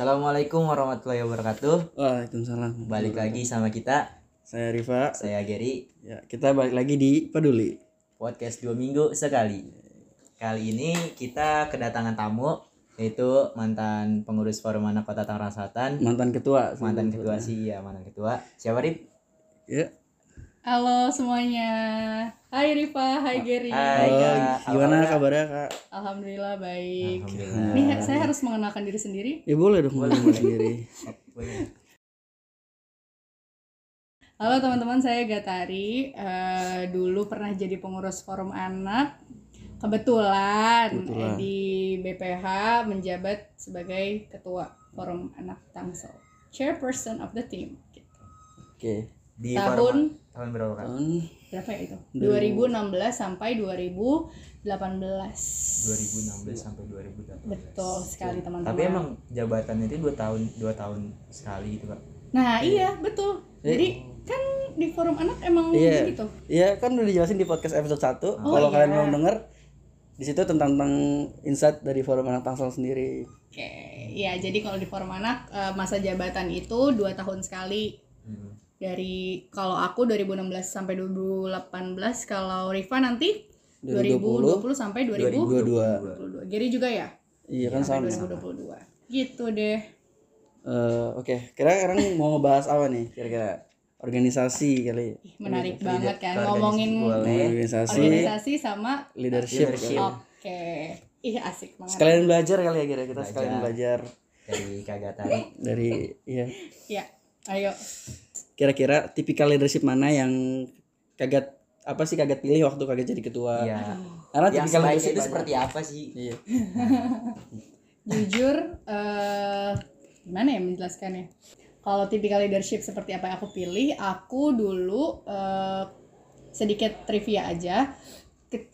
Assalamualaikum warahmatullahi wabarakatuh. Waalaikumsalam. Balik lagi sama kita, Saya Riva. saya Gary, Ya, kita balik lagi di Peduli. podcast dua minggu sekali. Kali ini kita kedatangan tamu, yaitu mantan pengurus Forum Anak Kota Tangerang Selatan, Mantan ketua. mantan ketua sih ya mantan ketua. Siapa Rip? Ya. Halo semuanya. Hai Riva, hai Gary. Hai Oh, Kak, gimana kabarnya kak? Alhamdulillah baik. Alhamdulillah. Ini saya harus mengenalkan diri sendiri. Ya boleh dong boleh sendiri. Halo teman-teman, saya Gatari. Eh, dulu pernah jadi pengurus forum anak. Kebetulan, Kebetulan. di BPH menjabat sebagai ketua forum anak Tangsel. Chairperson of the team. Gitu. Oke. Di Tahun Forum- tahun berapa Kak? Tahun berapa ya itu? 2016 sampai 2018. 2016 sampai 2018. Betul sekali teman-teman. Tapi emang jabatannya itu dua tahun dua tahun sekali gitu Kak. Nah iya betul. Jadi kan di forum anak emang Iya. begitu. Iya kan udah dijelasin di podcast episode 1 Oh, Kalau iya. kalian mau denger di situ tentang tentang insight dari forum anak Tangsel sendiri. Oke, ya jadi kalau di forum anak eh, masa jabatan itu dua tahun sekali Hmm. Dari kalau aku 2016 sampai 2018 kalau Riva nanti 2020 2020 sampai 2022. 22. Gary juga ya? Iya kan Sampai sama. 2022. Gitu deh. Eh, Oke, kira sekarang mau ngebahas apa nih? Kira-kira organisasi kali. Ih, Menarik banget kan Organisasi ngomongin. Organisasi, organisasi sama leadership. Leadership. Oke. Ih asik banget. Sekalian belajar kali ya kira kita sekalian belajar Dari Kak Gatari. dari ya Ya, ayo. Kira-kira tipikal leadership mana yang kaget apa sih kaget pilih waktu kaget jadi ketua Iya. karena Yang tipikal leadership itu banyak. seperti apa sih? iya jujur eh gimana ya menjelaskannya kalau tipikal leadership seperti apa yang aku pilih aku dulu eh, sedikit trivia aja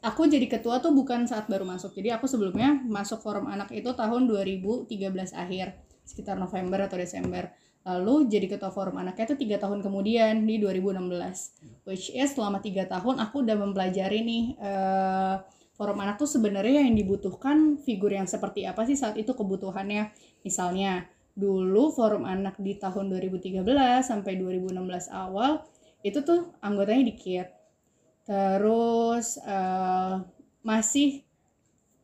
aku jadi ketua tuh bukan saat baru masuk jadi aku sebelumnya masuk forum anak itu tahun 2013 akhir sekitar November atau Desember lalu jadi ketua forum anaknya itu tiga tahun kemudian di 2016 which is selama tiga tahun aku udah mempelajari nih eh, forum anak tuh sebenarnya yang dibutuhkan figur yang seperti apa sih saat itu kebutuhannya. Misalnya dulu forum anak di tahun 2013 sampai 2016 awal itu tuh anggotanya dikit. Terus eh, masih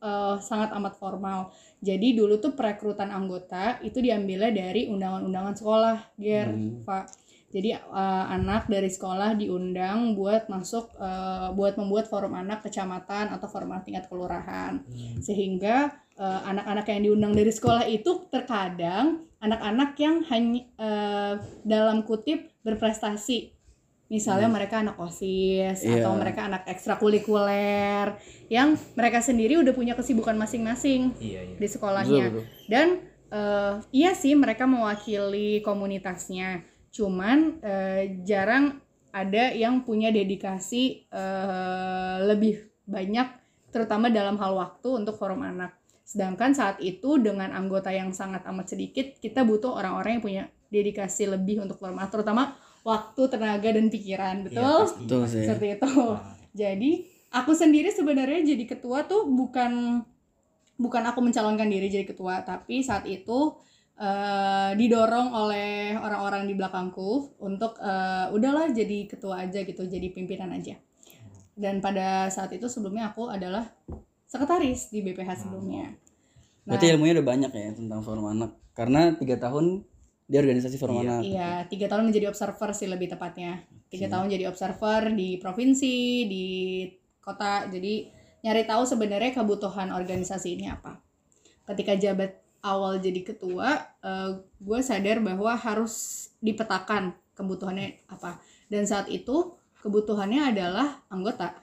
eh, sangat amat formal jadi dulu tuh perekrutan anggota itu diambilnya dari undangan-undangan sekolah Ger Hmm. Pak. Jadi eh, anak dari sekolah diundang buat masuk eh, buat membuat forum anak kecamatan atau forum anak tingkat kelurahan. Sehingga eh, anak-anak yang diundang dari sekolah itu terkadang anak-anak yang hanya eh, dalam kutip berprestasi misalnya mereka anak osis Iya. atau mereka anak ekstrakurikuler yang mereka sendiri udah punya kesibukan masing-masing Iya, iya. di sekolahnya. Betul, dan eh, iya sih mereka mewakili komunitasnya. Cuman eh, jarang ada yang punya dedikasi eh, lebih banyak terutama dalam hal waktu untuk forum anak. Sedangkan saat itu dengan anggota yang sangat amat sedikit kita butuh orang-orang yang punya dedikasi lebih untuk forum anak terutama waktu tenaga dan pikiran Iya, betul pasti. betul sih seperti itu Wah. jadi aku sendiri sebenarnya jadi ketua tuh bukan bukan aku mencalonkan diri jadi ketua, tapi saat itu eh, didorong oleh orang-orang di belakangku untuk eh, udahlah jadi ketua aja gitu, jadi pimpinan aja. Dan pada saat itu sebelumnya aku adalah sekretaris di BPH sebelumnya. Nah, berarti ilmunya udah banyak ya tentang forum anak karena tiga tahun di organisasi forum Iya. Iya, tiga tahun menjadi observer sih lebih tepatnya. Tiga tahun jadi observer di provinsi, di kota. Jadi nyari tahu sebenarnya kebutuhan organisasi ini apa. Ketika jabat awal jadi ketua, gue sadar bahwa harus dipetakan kebutuhannya apa. Dan saat itu kebutuhannya adalah anggota.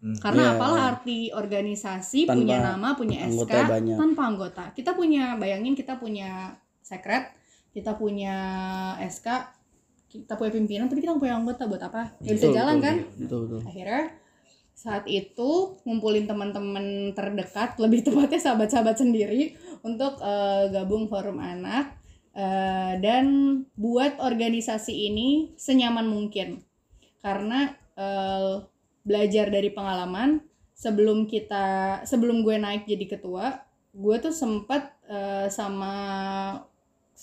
Hmm. Karena Iya, apalah iya. arti organisasi Tanpa punya nama, punya SK anggota banyak. tanpa anggota. Kita punya, bayangin kita punya sekret, kita punya SK, kita punya pimpinan, tapi kita nggak punya anggota buat apa? Gak bisa jalan betul, kan? betul betul Akhirnya saat itu ngumpulin teman-teman terdekat, lebih tepatnya sahabat-sahabat sendiri untuk eh, gabung forum anak eh, dan buat organisasi ini senyaman mungkin karena eh, belajar dari pengalaman sebelum kita sebelum gue naik jadi ketua gue tuh sempat eh, sama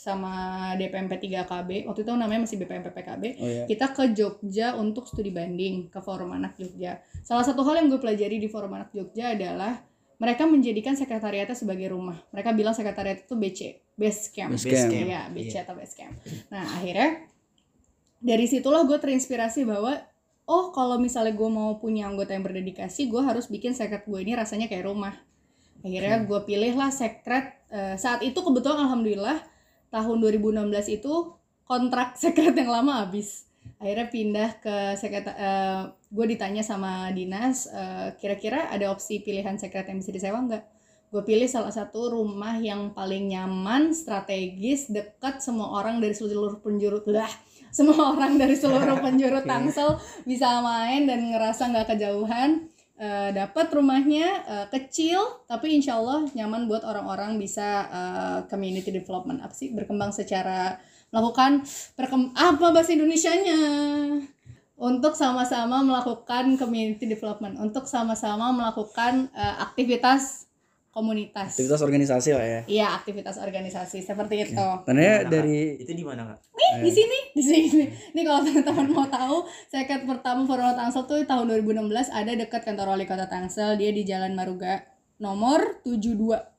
sama DPMP 3KB waktu itu namanya masih BPMP PKB Oh ya. kita ke Jogja untuk studi banding ke Forum Anak Jogja. Salah satu hal yang gue pelajari di Forum Anak Jogja adalah mereka menjadikan sekretariatnya sebagai rumah. Mereka bilang sekretariat itu BC, base camp. Base camp. Iya, BC atau base camp. Nah, akhirnya dari situlah gue terinspirasi bahwa oh kalau misalnya gue mau punya anggota yang berdedikasi, gue harus bikin sekret gue ini rasanya kayak rumah. Akhirnya gue pilih lah sekret. eh, saat itu kebetulan alhamdulillah tahun 2016 itu kontrak sekret yang lama habis. Akhirnya pindah ke sekret. eh, gue ditanya sama dinas, eh, kira-kira ada opsi pilihan sekret yang bisa disewa nggak? Gue pilih salah satu rumah yang paling nyaman, strategis, dekat semua orang dari seluruh penjuru lah semua orang dari seluruh penjuru Tangsel bisa main dan ngerasa nggak kejauhan Eh, dapat rumahnya eh, kecil tapi insya Allah nyaman buat orang-orang bisa eh, community development apa sih berkembang secara melakukan perkem apa bahasa Indonesianya? Untuk sama-sama melakukan community development untuk sama-sama melakukan eh, aktivitas komunitas. Aktivitas organisasi lah ya. iya aktivitas organisasi seperti itu. Tandanya Di mana, Kak? dari itu di mana kak? Nih di sini di sini. Nih kalau teman-teman mau tahu seket pertama Forum Tangsel tuh tahun 2016 ada dekat kantor wali kota Tangsel. Dia di Jalan Maruga nomor 72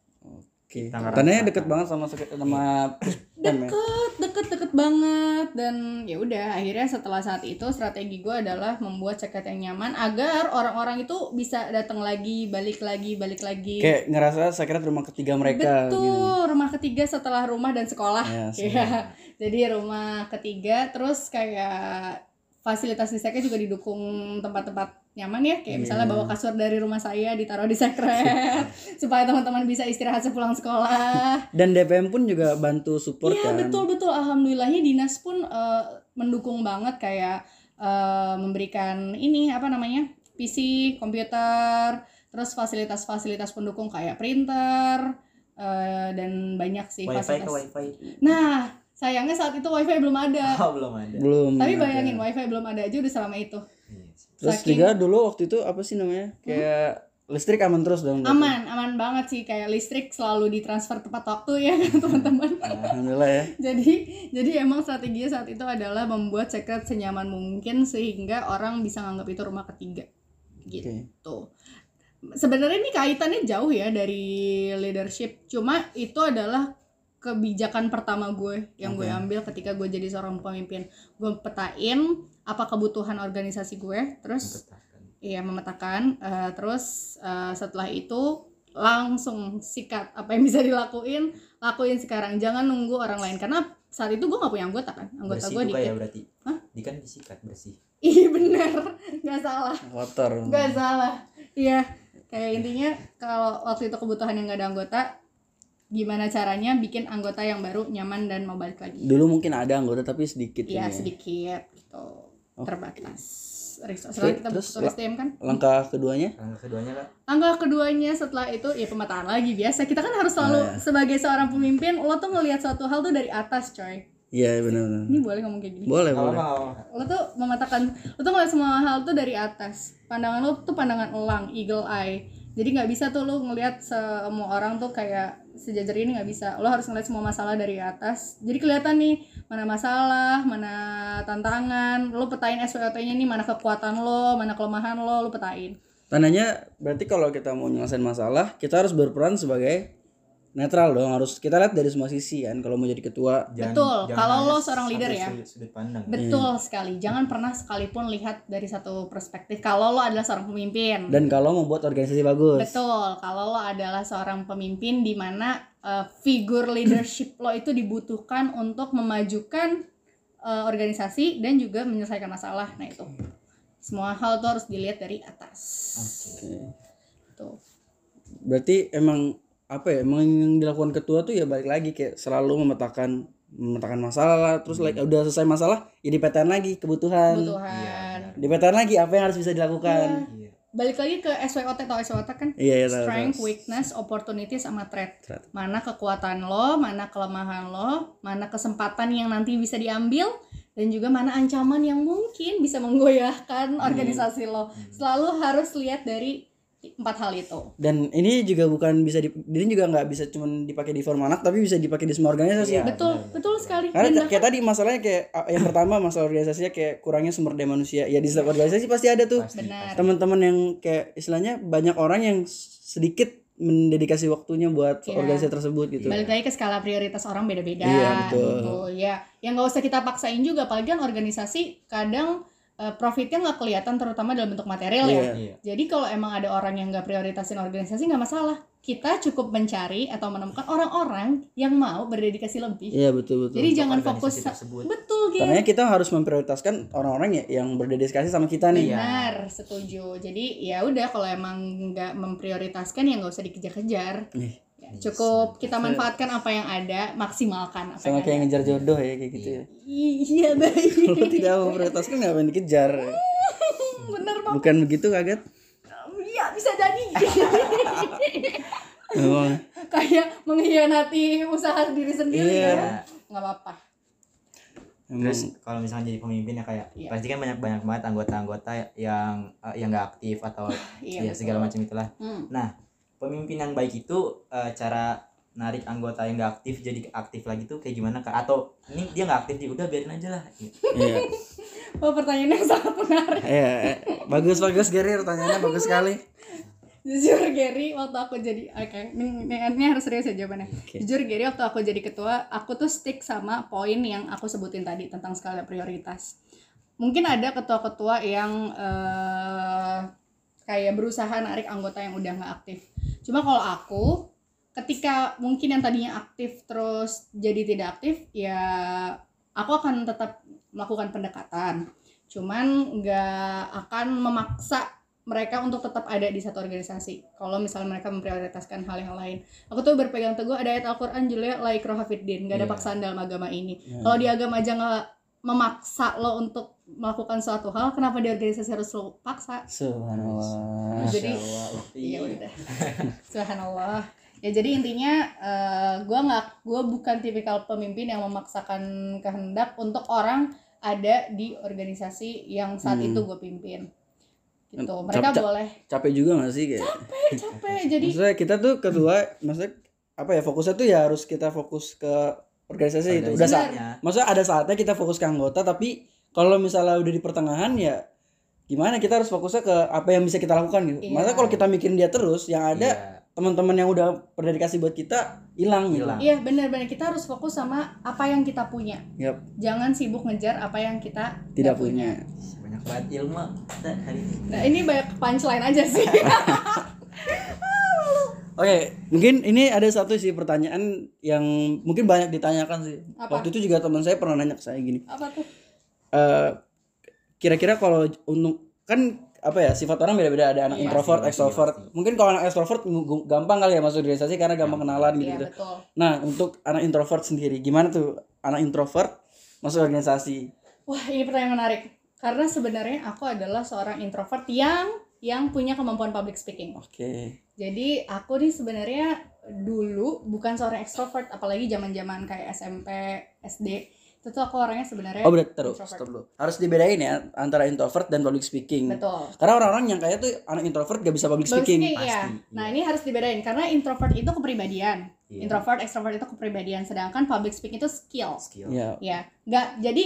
Oke. Tandanya Selatan. deket banget sama sama ya. deket deket deket banget dan ya udah akhirnya setelah saat itu strategi gue adalah membuat seket yang nyaman agar orang-orang itu bisa datang lagi balik lagi balik lagi Kayak ngerasa sekret rumah ketiga mereka. Betul, gini. rumah ketiga setelah rumah dan sekolah. Ya, Iya. Jadi rumah ketiga terus kayak fasilitas di sekret juga didukung tempat-tempat nyaman ya kayak misalnya Iya. bawa kasur dari rumah saya ditaruh di sekret supaya teman-teman bisa istirahat sepulang sekolah. Dan DPM pun juga bantu support Iya kan. betul betul alhamdulillahnya dinas pun eh, mendukung banget kayak eh, memberikan ini apa namanya PC, komputer, terus fasilitas-fasilitas pendukung kayak printer eh, dan banyak sih wifi ke fasilitas. wifi Nah sayangnya saat itu wifi belum ada. oh belum ada Belum. Tapi ada. bayangin wifi belum ada aja udah selama itu. Iya sih. Terus Saking- juga dulu waktu itu apa sih namanya? Kayak listrik aman terus dong. berarti? Aman, aman banget sih kayak listrik selalu ditransfer tepat waktu ya kan teman-teman. Alhamdulillah ya. jadi jadi emang strateginya saat itu adalah membuat secret senyaman mungkin sehingga orang bisa nganggap itu rumah ketiga gitu sebenarnya ini kaitannya jauh ya dari leadership cuma itu adalah kebijakan pertama gue yang gue Oke. ambil ketika gue jadi seorang pemimpin gue petain apa kebutuhan organisasi gue terus Memetakan. Iya memetakan. Eh, terus eh, setelah itu langsung sikat apa yang bisa dilakuin, lakuin sekarang. Jangan nunggu orang lain karena saat itu gue nggak punya anggota kan, anggota bersih gue dikit. kayak berarti Hah? di kan disikat bersih Iya bener, nggak salah, Kotor. nggak salah. Iya, kayak intinya kalau waktu itu kebutuhan yang nggak ada anggota, gimana caranya bikin anggota yang baru nyaman dan mau balik lagi? Dulu mungkin ada anggota tapi sedikit Iya ini ya. sedikit gitu, Oke. terbatas. Resource. Terus- kita terus butuh SDM kan? Langkah keduanya? langkah keduanya kak Langkah keduanya setelah itu ya pemetaan lagi biasa. Kita kan harus selalu Ah, ya. sebagai seorang pemimpin lo tuh ngelihat suatu hal tuh dari atas, coy. Iya benar-benar. Ini boleh ngomong kayak gini. Boleh boleh. Lo tuh memetakan, lo tuh ngeliat semua hal tuh dari atas. Pandangan lo tuh pandangan elang, eagle eye. Jadi nggak bisa tuh lo ngelihat semua orang tuh kayak sejajar ini nggak bisa. Lo harus ngeliat semua masalah dari atas. Jadi kelihatan nih mana masalah, mana tantangan. Lo petain SWOT-nya nih mana kekuatan lo, mana kelemahan lo, lo petain. Tandanya berarti kalau kita mau nyelesain masalah, kita harus berperan sebagai netral dong. Harus kita lihat dari semua sisi kan. Kalau mau jadi ketua, Betul, kalau hanya lo seorang leader ya. sudut, sudut pandang Betul sekali. Jangan pernah sekalipun lihat dari satu perspektif. Kalau lo adalah seorang pemimpin. dan kalau membuat organisasi bagus. Betul. Kalau lo adalah seorang pemimpin di mana uh, figur leadership lo itu dibutuhkan untuk memajukan uh, organisasi dan juga menyelesaikan masalah. Nah, itu. Semua hal tuh harus dilihat dari atas. Oke. Tuh. Berarti emang apa ya? Emang yang dilakukan ketua tuh ya balik lagi kayak selalu memetakan memetakan masalah lah. Terus like, udah selesai masalah, ya dipetain lagi kebutuhan. Kebutuhan. Dipetain lagi apa yang harus bisa dilakukan. iya Balik lagi ke SWOT atau SWOT kan? Iya, iya, Strength, tahu. weakness, opportunity sama threat. Threat. Mana kekuatan lo, mana kelemahan lo, mana kesempatan yang nanti bisa diambil dan juga mana ancaman yang mungkin bisa menggoyahkan organisasi lo. Selalu harus lihat dari empat hal itu. Dan ini juga bukan bisa di, ini juga nggak bisa cuman dipakai di form anak tapi bisa dipakai di semua organisasi. Iya. betul betul sekali. Karena Dan kayak tadi masalahnya kayak yang pertama masalah organisasinya kayak kurangnya sumber daya manusia. Ya di setiap organisasi pasti ada tuh. Teman-teman yang kayak istilahnya banyak orang yang sedikit mendedikasi waktunya buat Iya. organisasi tersebut gitu. Balik lagi ke skala prioritas orang beda-beda Iya, betul. gitu. Ya yang nggak usah kita paksain juga. Apalagi kan organisasi kadang eh, profitnya nggak kelihatan terutama dalam bentuk material ya Iya. Iya. jadi kalau emang ada orang yang nggak prioritasin organisasi nggak masalah kita cukup mencari atau menemukan orang-orang yang mau berdedikasi lebih iya betul betul jadi jangan fokus tersebut. betul gitu karena kita harus memprioritaskan orang-orang ya yang berdedikasi sama kita nih Iya. benar setuju jadi ya udah kalau emang nggak memprioritaskan ya nggak usah dikejar-kejar Ih. Cukup kita manfaatkan apa yang ada maksimalkan apa sama yang kayak ada ngejar jodoh ya kayak gitu ya iya baik kalau tidak memprioritaskan ngapain dikejar bener bang bukan begitu kaget iya bisa jadi Emang. kayak mengkhianati usaha diri sendiri Iya. ya nggak apa-apa. Terus kalau misalnya jadi pemimpin ya kayak Iya. pasti kan banyak banyak banget anggota-anggota yang eh, yang nggak aktif atau Iya, ya segala macam itulah. Hmm. Nah pemimpin yang baik itu eh, cara narik anggota yang nggak aktif jadi aktif lagi tuh kayak gimana kak? Atau ini dia nggak aktif dia udah biarin aja lah. Iya. oh pertanyaan yang sangat menarik Iya, eh, bagus bagus Gary pertanyaannya bagus sekali. jujur Gary waktu aku jadi oke ini, ini, ini harus serius ya jawabannya Oke. jujur Gary waktu aku jadi ketua aku tuh stick sama poin yang aku sebutin tadi tentang skala prioritas mungkin ada ketua-ketua yang eh, kayak berusaha narik anggota yang udah nggak aktif. Cuma kalau aku ketika mungkin yang tadinya aktif terus jadi tidak aktif ya aku akan tetap melakukan pendekatan. Cuman nggak akan memaksa mereka untuk tetap ada di satu organisasi. Kalau misalnya mereka memprioritaskan hal yang lain. Aku tuh berpegang teguh ada ayat Al-Quran Julia like rohafiddin gak ada Iya. paksaan dalam agama ini. Iya. kalau di agama aja nggak memaksa lo untuk melakukan suatu hal kenapa di organisasi harus lo paksa Subhanallah. Jadi- Allah, Upi. Iya udah. Subhanallah. Ya jadi intinya eh, gua nggak gua bukan tipikal pemimpin yang memaksakan kehendak untuk orang ada di organisasi yang saat Hmm. itu gue pimpin. Gitu. Mereka cap- boleh Capek juga gak sih kayak? capek, capek. Jadi Maksudnya kita tuh ketua, maksudnya apa ya fokusnya tuh ya harus kita fokus ke organisasi itu. Udah saat, Organisasinya. maksudnya ada saatnya kita fokus ke anggota, tapi kalau misalnya udah di pertengahan ya gimana kita harus fokusnya ke apa yang bisa kita lakukan gitu. Iya. Masa kalau kita mikirin dia terus, yang ada Iya. teman-teman yang udah berdedikasi buat kita hilang gitu. Hilang. iya benar-benar kita harus fokus sama apa yang kita punya. Yap, Jangan sibuk ngejar apa yang kita tidak nggak punya. banyak banget ilmu kita hari ini. Nah ini banyak punchline aja sih. Oke, mungkin ini ada satu sih pertanyaan yang mungkin banyak ditanyakan sih. Apa? Waktu itu juga teman saya pernah nanya ke saya gini. apa tuh? eh kira-kira kalau untuk kan apa ya sifat orang beda-beda ada anak Iya, introvert, pasti, extrovert. pasti. Mungkin kalau anak extrovert gampang kali ya masuk organisasi karena gampang kenalan gitu. Iya betul. Nah, untuk anak introvert sendiri gimana tuh anak introvert masuk organisasi? Wah, ini pertanyaan menarik. Karena sebenarnya aku adalah seorang introvert yang yang punya kemampuan public speaking. Oke. Jadi aku nih sebenarnya dulu bukan seorang ekstrovert, apalagi zaman-zaman kayak SMP, SD. Itu tuh aku orangnya sebenarnya Oh, terus introvert. stop dulu. Harus dibedain ya antara introvert dan public speaking. Betul. Karena orang-orang yang kayak tuh anak introvert gak bisa public Public speaking. speaking, iya. pasti, Nah, iya. ini harus dibedain karena introvert itu kepribadian. Iya. Introvert, extrovert itu kepribadian, sedangkan public speaking itu skill. skill Iya. Ya, nggak jadi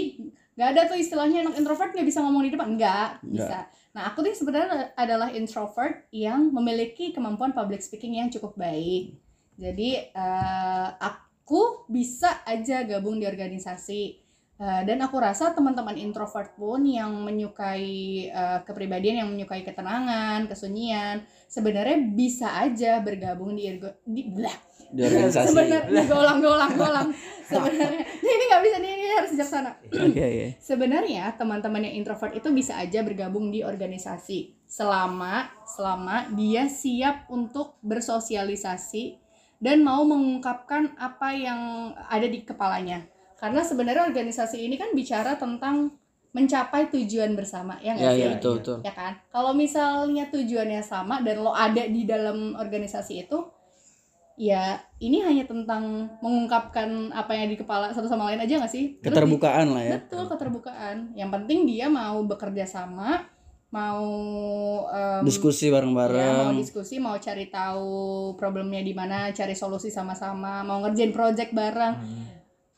nggak ada tuh istilahnya anak introvert nggak bisa ngomong di depan, nggak bisa. Nah, aku tuh sebenarnya adalah introvert yang memiliki kemampuan public speaking yang cukup baik. Jadi eh, aku bisa aja gabung di organisasi. Eh, dan aku rasa teman-teman introvert pun yang menyukai eh, kepribadian yang menyukai ketenangan, kesunyian, sebenarnya bisa aja bergabung di, ergo- di blah, Di organisasi. sebenarnya golang golang golang. Sebenarnya. Ini nggak bisa ini, ini harus bijaksana Oke, oke. sebenarnya teman-teman yang introvert itu bisa aja bergabung di organisasi selama selama dia siap untuk bersosialisasi dan mau mengungkapkan apa yang ada di kepalanya karena sebenarnya organisasi ini kan bicara tentang mencapai tujuan bersama ya nggak Ya, sih ya, betul, Iya. betul. ya kan kalau misalnya tujuannya sama dan lo ada di dalam organisasi itu ya ini hanya tentang mengungkapkan apa yang di kepala satu sama lain aja nggak sih Terus di- Keterbukaan lah ya. betul keterbukaan yang penting dia mau bekerja sama mau em, diskusi ya, mau bareng-bareng diskusi mau cari tahu problemnya di mana cari solusi sama-sama mau ngerjain project bareng Hmm.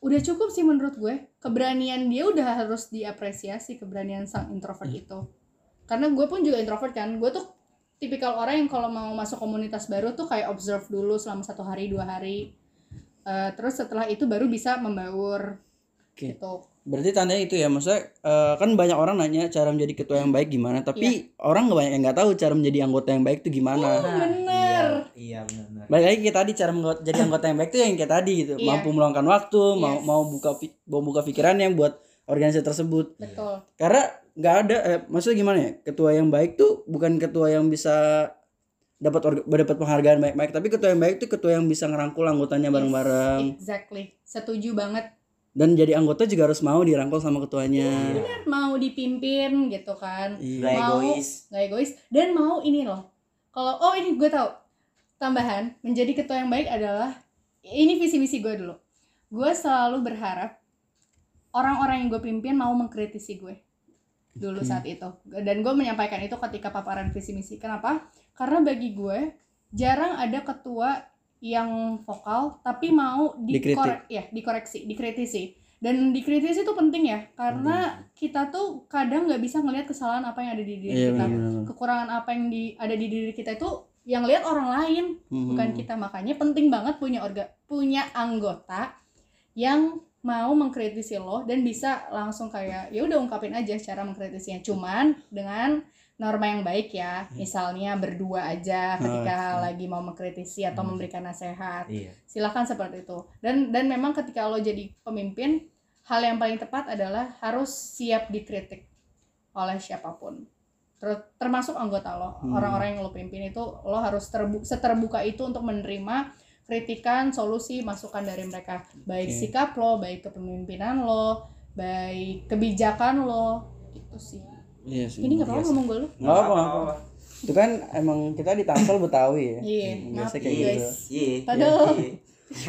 Udah cukup sih menurut gue. Keberanian dia udah harus diapresiasi keberanian sang introvert itu. Karena gue pun juga introvert kan. Gue tuh tipikal orang yang kalau mau masuk komunitas baru tuh kayak observe dulu selama satu hari dua hari. Eh, terus setelah itu baru bisa membaur. Oke. gitu. Berarti tandanya itu ya maksudnya eh, kan banyak orang nanya cara menjadi ketua yang baik gimana tapi orang nggak banyak yang nggak tahu cara menjadi anggota yang baik itu gimana. Oh, bener. Iya, iya benar. balik lagi kayak tadi cara jadi anggota yang baik itu yang kayak tadi gitu. Iya. mampu meluangkan waktu mau Yes. mau buka pi- mau buka pikirannya buat organisasi tersebut. Betul. Karena nggak ada eh, maksudnya gimana ya? Ketua yang baik tuh bukan ketua yang bisa dapat dapat penghargaan baik-baik. Tapi ketua yang baik tuh ketua yang bisa ngerangkul anggotanya bareng-bareng. exactly. Setuju banget. Dan jadi anggota juga harus mau dirangkul sama ketuanya. Bener, mau dipimpin gitu kan. Iya. Gak Mau- egois. nggak egois. Dan mau ini loh. Kalau oh ini gue tahu tambahan menjadi ketua yang baik adalah ini visi misi gue dulu. Gue selalu berharap orang-orang yang gue pimpin mau mengkritisi gue dulu saat itu. Dan gue menyampaikan itu ketika paparan visi misi. Kenapa? Karena bagi gue jarang ada ketua yang vokal tapi mau dikorek ya dikoreksi dikritisi. Dan dikritisi itu penting ya karena kita tuh kadang nggak bisa ngelihat kesalahan apa yang ada di diri Iya kita. kekurangan apa yang di ada di diri kita itu yang lihat orang lain. Hmm. bukan kita. Makanya penting banget punya orga punya anggota yang mau mengkritisi lo dan bisa langsung kayak ya udah ungkapin aja cara mengkritisinya. Cuman dengan norma yang baik ya. Misalnya berdua aja ketika lagi mau mengkritisi atau Hmm. memberikan nasihat. Iya. silahkan seperti itu. Dan dan memang ketika lo jadi pemimpin hal yang paling tepat adalah harus siap dikritik oleh siapa pun Ter- termasuk anggota lo Hmm. orang-orang yang lo pimpin itu lo harus terbu seterbuka itu untuk menerima kritikan solusi masukan dari mereka baik Oke. sikap lo baik kepemimpinan lo baik kebijakan lo gitu sih Iya sih. ini nggak apa-apa Iya sih. ngomong gue lo Nggak apa. Itu kan emang kita di Tangsel Betawi ya. Iya, Hmm, maaf Biasa kayak guys. gitu. Iya. Padahal- iya.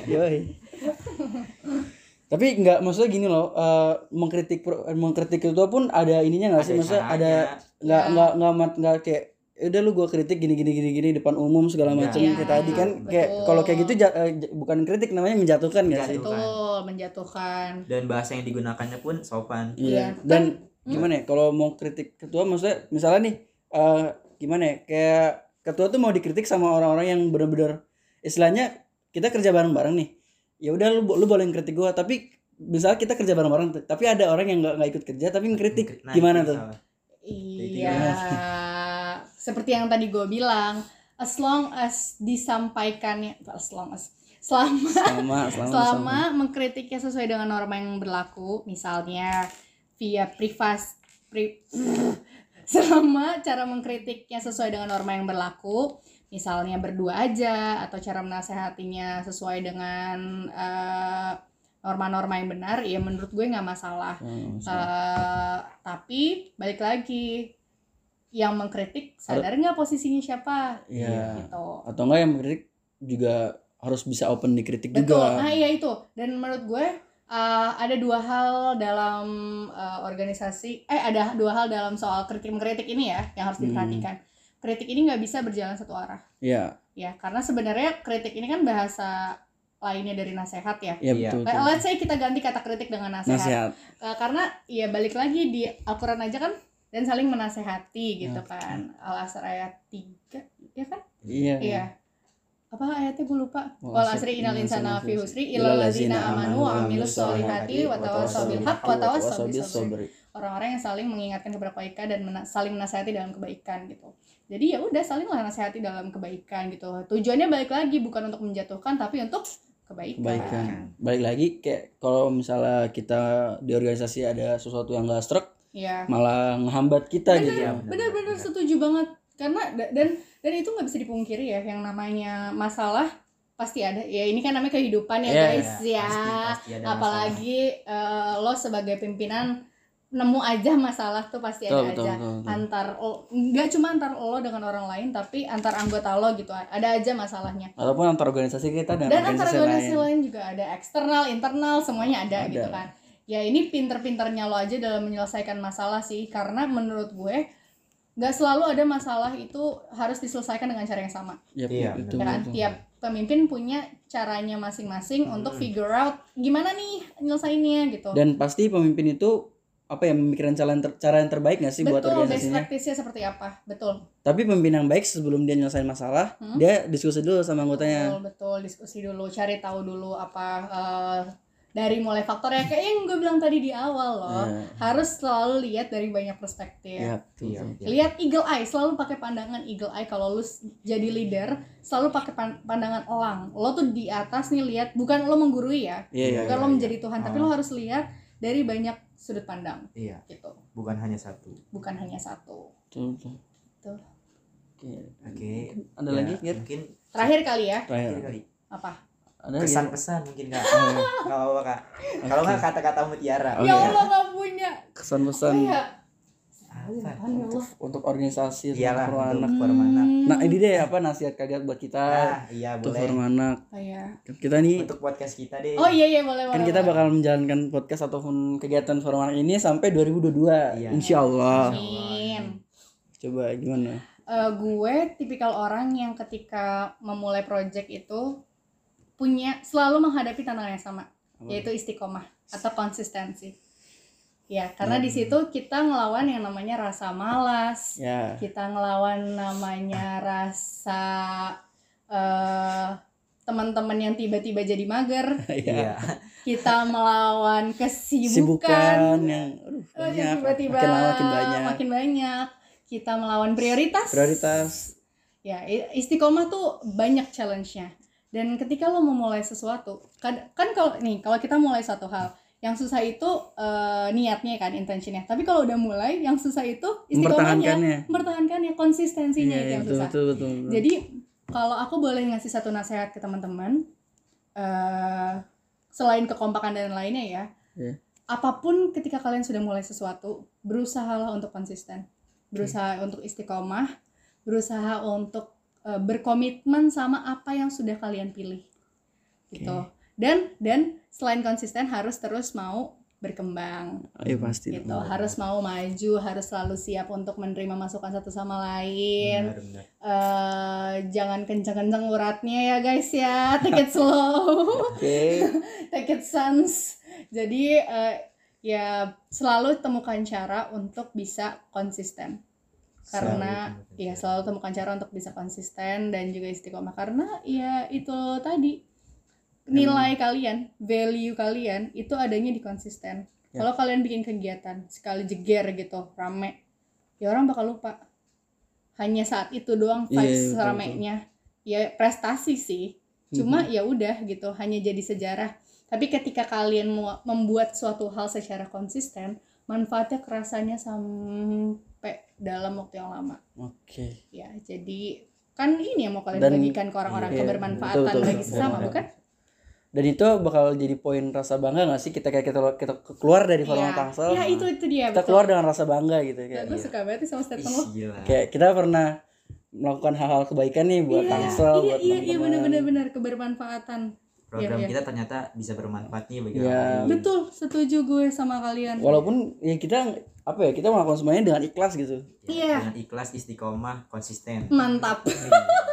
Yoi. Tapi nggak maksudnya gini loh, eh, mengkritik pro- eh, mengkritik itu pun ada ininya nggak sih? Maksudnya caranya. ada nggak Ya. nggak nggak nggak kayak "Ya udah lu gua kritik gini gini gini gini depan umum segala Iya. macam Iya, kayak tadi kan kayak betul. kalau kayak gitu ja- eh, j- bukan kritik namanya menjatuhkan nggak sih? Menjatuhkan. betul menjatuhkan Dan bahasa yang digunakannya pun sopan. Iya. Iya. Dan gimana ya kalau mau kritik ketua maksudnya misalnya nih eh, gimana ya kayak ketua tuh mau dikritik sama orang-orang yang bener-bener istilahnya kita kerja bareng-bareng nih. Ya udah lu lu boleh kritik gua. Tapi misalnya kita kerja bareng-bareng tapi ada orang yang nggak nggak ikut kerja tapi ngkritik Nah, gimana tuh? Iya, seperti yang tadi gue bilang, as long as disampaikannya, as long as selama Selama selama, selama. mengkritiknya sesuai dengan norma yang berlaku, misalnya via privas, pri, selama cara mengkritiknya sesuai dengan norma yang berlaku, misalnya berdua aja atau cara menasehatinya sesuai dengan eh, norma-norma yang benar, ya menurut gue nggak masalah. selama. Eh, tapi balik lagi yang mengkritik sadar nggak posisinya siapa Iya. gitu Atau enggak yang mengkritik juga harus bisa open dikritik betul juga. nah iya itu dan menurut gue eh, ada dua hal dalam eh, organisasi eh ada dua hal dalam soal kritik mengkritik ini ya yang harus Hmm. Kritik ini nggak bisa berjalan satu arah Iya, ya karena sebenarnya kritik ini kan bahasa lainnya dari nasihat ya iya Iya. betul. Betul. Let's say kita ganti kata kritik dengan nasihat. Nasihat. Eh, karena ya balik lagi di Al-Quran aja kan dan saling menasehati gitu Oke. kan. Al-Asr ayat 3 ya kan? Iya. Iya. Apa ayatnya gue lupa. Wal asri innal innal insana fi husri illal ladzina amanu wa amilus solihati wa tawassaw bil haqq wa tawassaw bis sabr. Orang-orang yang saling mengingatkan kepada kebaikan dan mena- saling menasehati dalam kebaikan gitu. Jadi ya udah salinglah nasihati dalam kebaikan gitu. Tujuannya balik lagi bukan untuk menjatuhkan tapi untuk kebaikan. kebaikan balik lagi kayak kalau misalnya kita di organisasi ada sesuatu yang gak struck Iya. malah ngehambat kita gitu Iya, benar-benar setuju banget karena da- dan dan itu nggak bisa dipungkiri ya yang namanya masalah pasti ada ya ini kan namanya kehidupan ya Iya, guys iya, ya pasti- pasti ada apalagi eh, lo sebagai pimpinan nemu aja masalah tuh pasti ada betul aja. betul, betul. antar nggak cuma antar lo dengan orang lain tapi antar anggota lo gitu. Ada aja masalahnya. Ataupun antar organisasi kita dan, dan antar organisasi organisasi lain. lain juga ada. Eksternal internal semuanya ada, Ada. gitu kan. Ya ini pinter-pinternya lo aja dalam menyelesaikan masalah sih. Karena menurut gue nggak selalu ada masalah itu harus diselesaikan dengan cara yang sama. Yap, Iya, itu ya kan betul. tiap pemimpin punya caranya masing-masing untuk figure out gimana nih nyelesainnya gitu. Dan pasti pemimpin itu apa ya memikirkan cara yang, ter- cara yang terbaik nggak sih buat betul best organisasinya practice-nya seperti apa betul tapi pemimpin yang baik sebelum dia nyelesain masalah Hmm? dia diskusi dulu sama anggotanya betul betul diskusi dulu cari tahu dulu apa eh, dari mulai faktor ya kayak yang gue bilang tadi di awal loh Iya. harus selalu lihat dari banyak perspektif betul, Iya. betul. lihat eagle eye selalu pakai pandangan eagle eye kalau lu jadi leader selalu pakai pan- pandangan elang lo tuh di atas nih lihat bukan lo menggurui ya iya iya bukan iya, lo iya. menjadi Tuhan tapi Ah. lo harus lihat dari banyak sudut pandang Iya, gitu bukan hanya satu. bukan hanya satu betul, betul. Tuh. Oke. Oke. ada ya, lagi Gir? Mungkin terakhir kali ya Terakhir. kali. apa ada? Pesan-pesan mungkin Kak. Enggak apa-apa Kak. Kalau nggak kata-kata mutiara. Ya Allah nggak punya kesan-pesan oh, ya. Ya untuk organisasi untuk Iyalah forum anak untuk forum anak. nah ini deh apa nasihat kalian buat kita Ah, iya untuk boleh. anak Oh, iya. kita nih Untuk podcast kita deh. oh iya iya boleh kan boleh, kita boleh. bakal menjalankan podcast ataupun kegiatan forum anak ini sampai 2022 Iya. insya Allah Amin. coba gimana Eh, gue tipikal orang yang ketika memulai project itu punya selalu menghadapi tantangan yang sama Apa? yaitu istiqomah atau konsistensi ya karena di situ kita ngelawan yang namanya rasa malas ya. kita ngelawan namanya rasa eh teman-teman yang tiba-tiba jadi mager. Iya. kita melawan kesibukan. Sibukan yang aduh, yang banyak tiba-tiba makin makin banyak. makin banyak. kita melawan prioritas. Prioritas. Ya istiqomah tuh banyak challenge-nya. Dan ketika lo memulai sesuatu kan kan kalau nih kalau kita mulai satu hal yang susah itu eh, niatnya kan intentionnya. Tapi kalau udah mulai yang susah itu istiqomahnya mempertahankannya. konsistensinya Iya, itu iya, yang betul, susah. betul, betul, betul. jadi kalau aku boleh ngasih satu nasihat ke teman-teman eh selain kekompakan dan lainnya ya Iya. apa pun ketika kalian sudah mulai sesuatu berusahalah untuk konsisten. Berusaha untuk istiqomah berusaha untuk eh, berkomitmen sama apa yang sudah kalian pilih. Gitu dan dan selain konsisten harus terus mau berkembang. Iya pasti. Gitu. Harus mau maju harus selalu siap untuk menerima masukan satu sama lain. Benar, benar. eh jangan kenceng-kenceng uratnya ya guys ya. Take it slow. Oke. Take it sans. Jadi eh, ya selalu temukan cara untuk bisa konsisten. Karena Selalu ya selalu temukan cara untuk bisa konsisten dan juga istiqomah. Karena ya itu tadi nilai kalian value kalian itu adanya di konsisten. Ya. kalau kalian bikin kegiatan sekali jeger gitu rame ya orang bakal lupa. Hanya saat itu doang Iya, vibes iya, betul, ramenya. Ya prestasi sih. Cuma ya udah gitu hanya jadi sejarah. Tapi ketika kalian mau membuat suatu hal secara konsisten manfaatnya kerasanya sampai dalam waktu yang lama. Oke. Ya jadi kan ini yang mau kalian Dan- bagikan ke orang-orang iya, kebermanfaatan betul, betul, bagi sesama Betul. bukan dan itu bakal jadi poin rasa bangga gak sih kita kayak kita, kita keluar dari forum Iya. tangsel ya itu itu dia kita betul. keluar dengan rasa bangga gitu Ya, kayak gue suka banget sama statement lo kayak kita pernah melakukan hal-hal kebaikan nih buat iya, tangsel iya, buat iya, iya benar-benar benar kebermanfaatan Program Iya, iya. kita ternyata bisa bermanfaat nih bagi Iya. orang lain. betul setuju gue sama kalian walaupun ya kita apa ya kita melakukan semuanya dengan ikhlas gitu Iya. Dengan ikhlas, istiqomah, konsisten. mantap Subhanallah.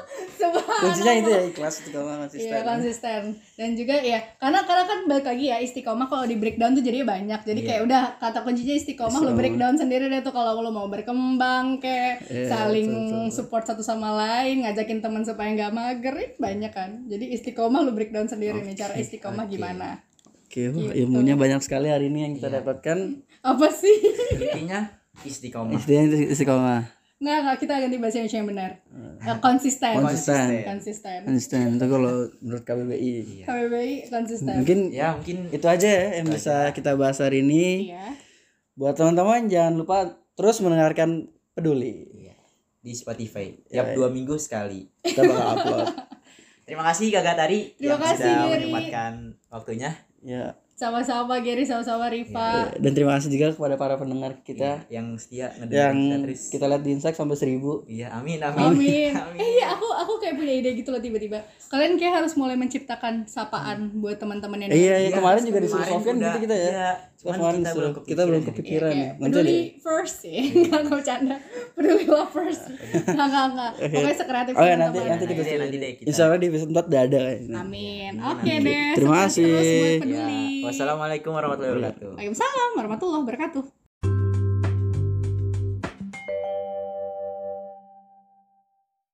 Kuncinya itu ya ikhlas itu kalau konsisten Iya konsisten dan juga ya karena karena kan balik lagi ya istiqomah kalau di breakdown tuh jadinya banyak jadi Iya. kayak udah kata kuncinya istiqomah lo Istiqomah. breakdown sendiri deh tuh kalau lo mau berkembang kayak Iya, saling betul, betul, support satu sama lain ngajakin teman supaya nggak mager banyak kan jadi istiqomah lo breakdown sendiri nih cara istiqomah oke. gimana oke wah, Gitu. ilmunya banyak sekali hari ini yang kita Iya. dapatkan apa sih Intinya istiqomah. istiqomah nggak nggak kita ganti bahasa Indonesia yang benar. Eh, konsisten. Konsisten. konsisten konsisten. Itu kalau menurut KBBI Iya. KBBI konsisten. Mungkin Ya mungkin itu aja ya yang bisa kita bahas hari ini. Iya. Buat teman-teman jangan lupa terus mendengarkan peduli. Iya. di Spotify. Ya, tiap dua minggu sekali. kita bakal upload. Terima kasih Kakak Tari Terima yang kasih, sudah Giri. menyempatkan waktunya. ya sama-sama Gary sama-sama Riva dan terima kasih juga kepada para pendengar kita yang setia yang kita terus. kita lihat di sampai seribu Iya, amin amin. Amin. Eh iya aku aku kayak punya ide gitu loh tiba-tiba. Kalian kayak harus mulai menciptakan sapaan buat teman-teman yang iya, iya Iya, kemarin juga disuruh kemarin Sofian gitu kita ya iya, cuman kemarin kita belum kita belum kepikiran ya. Iya, ya kayak nanti peduli deh first sih. Nggak nggak bercanda. Peduli lah first. Nggak nggak nggak. pokoknya sekreatif oh ya nanti nanti kita Nanti deh, suruh. nanti deh kita. insya Allah di episode 4 udah ada. Amin. Oke deh Terima kasih. buat Ya, peduli. Wassalamualaikum warahmatullahi wabarakatuh. Waalaikumsalam warahmatullahi wabarakatuh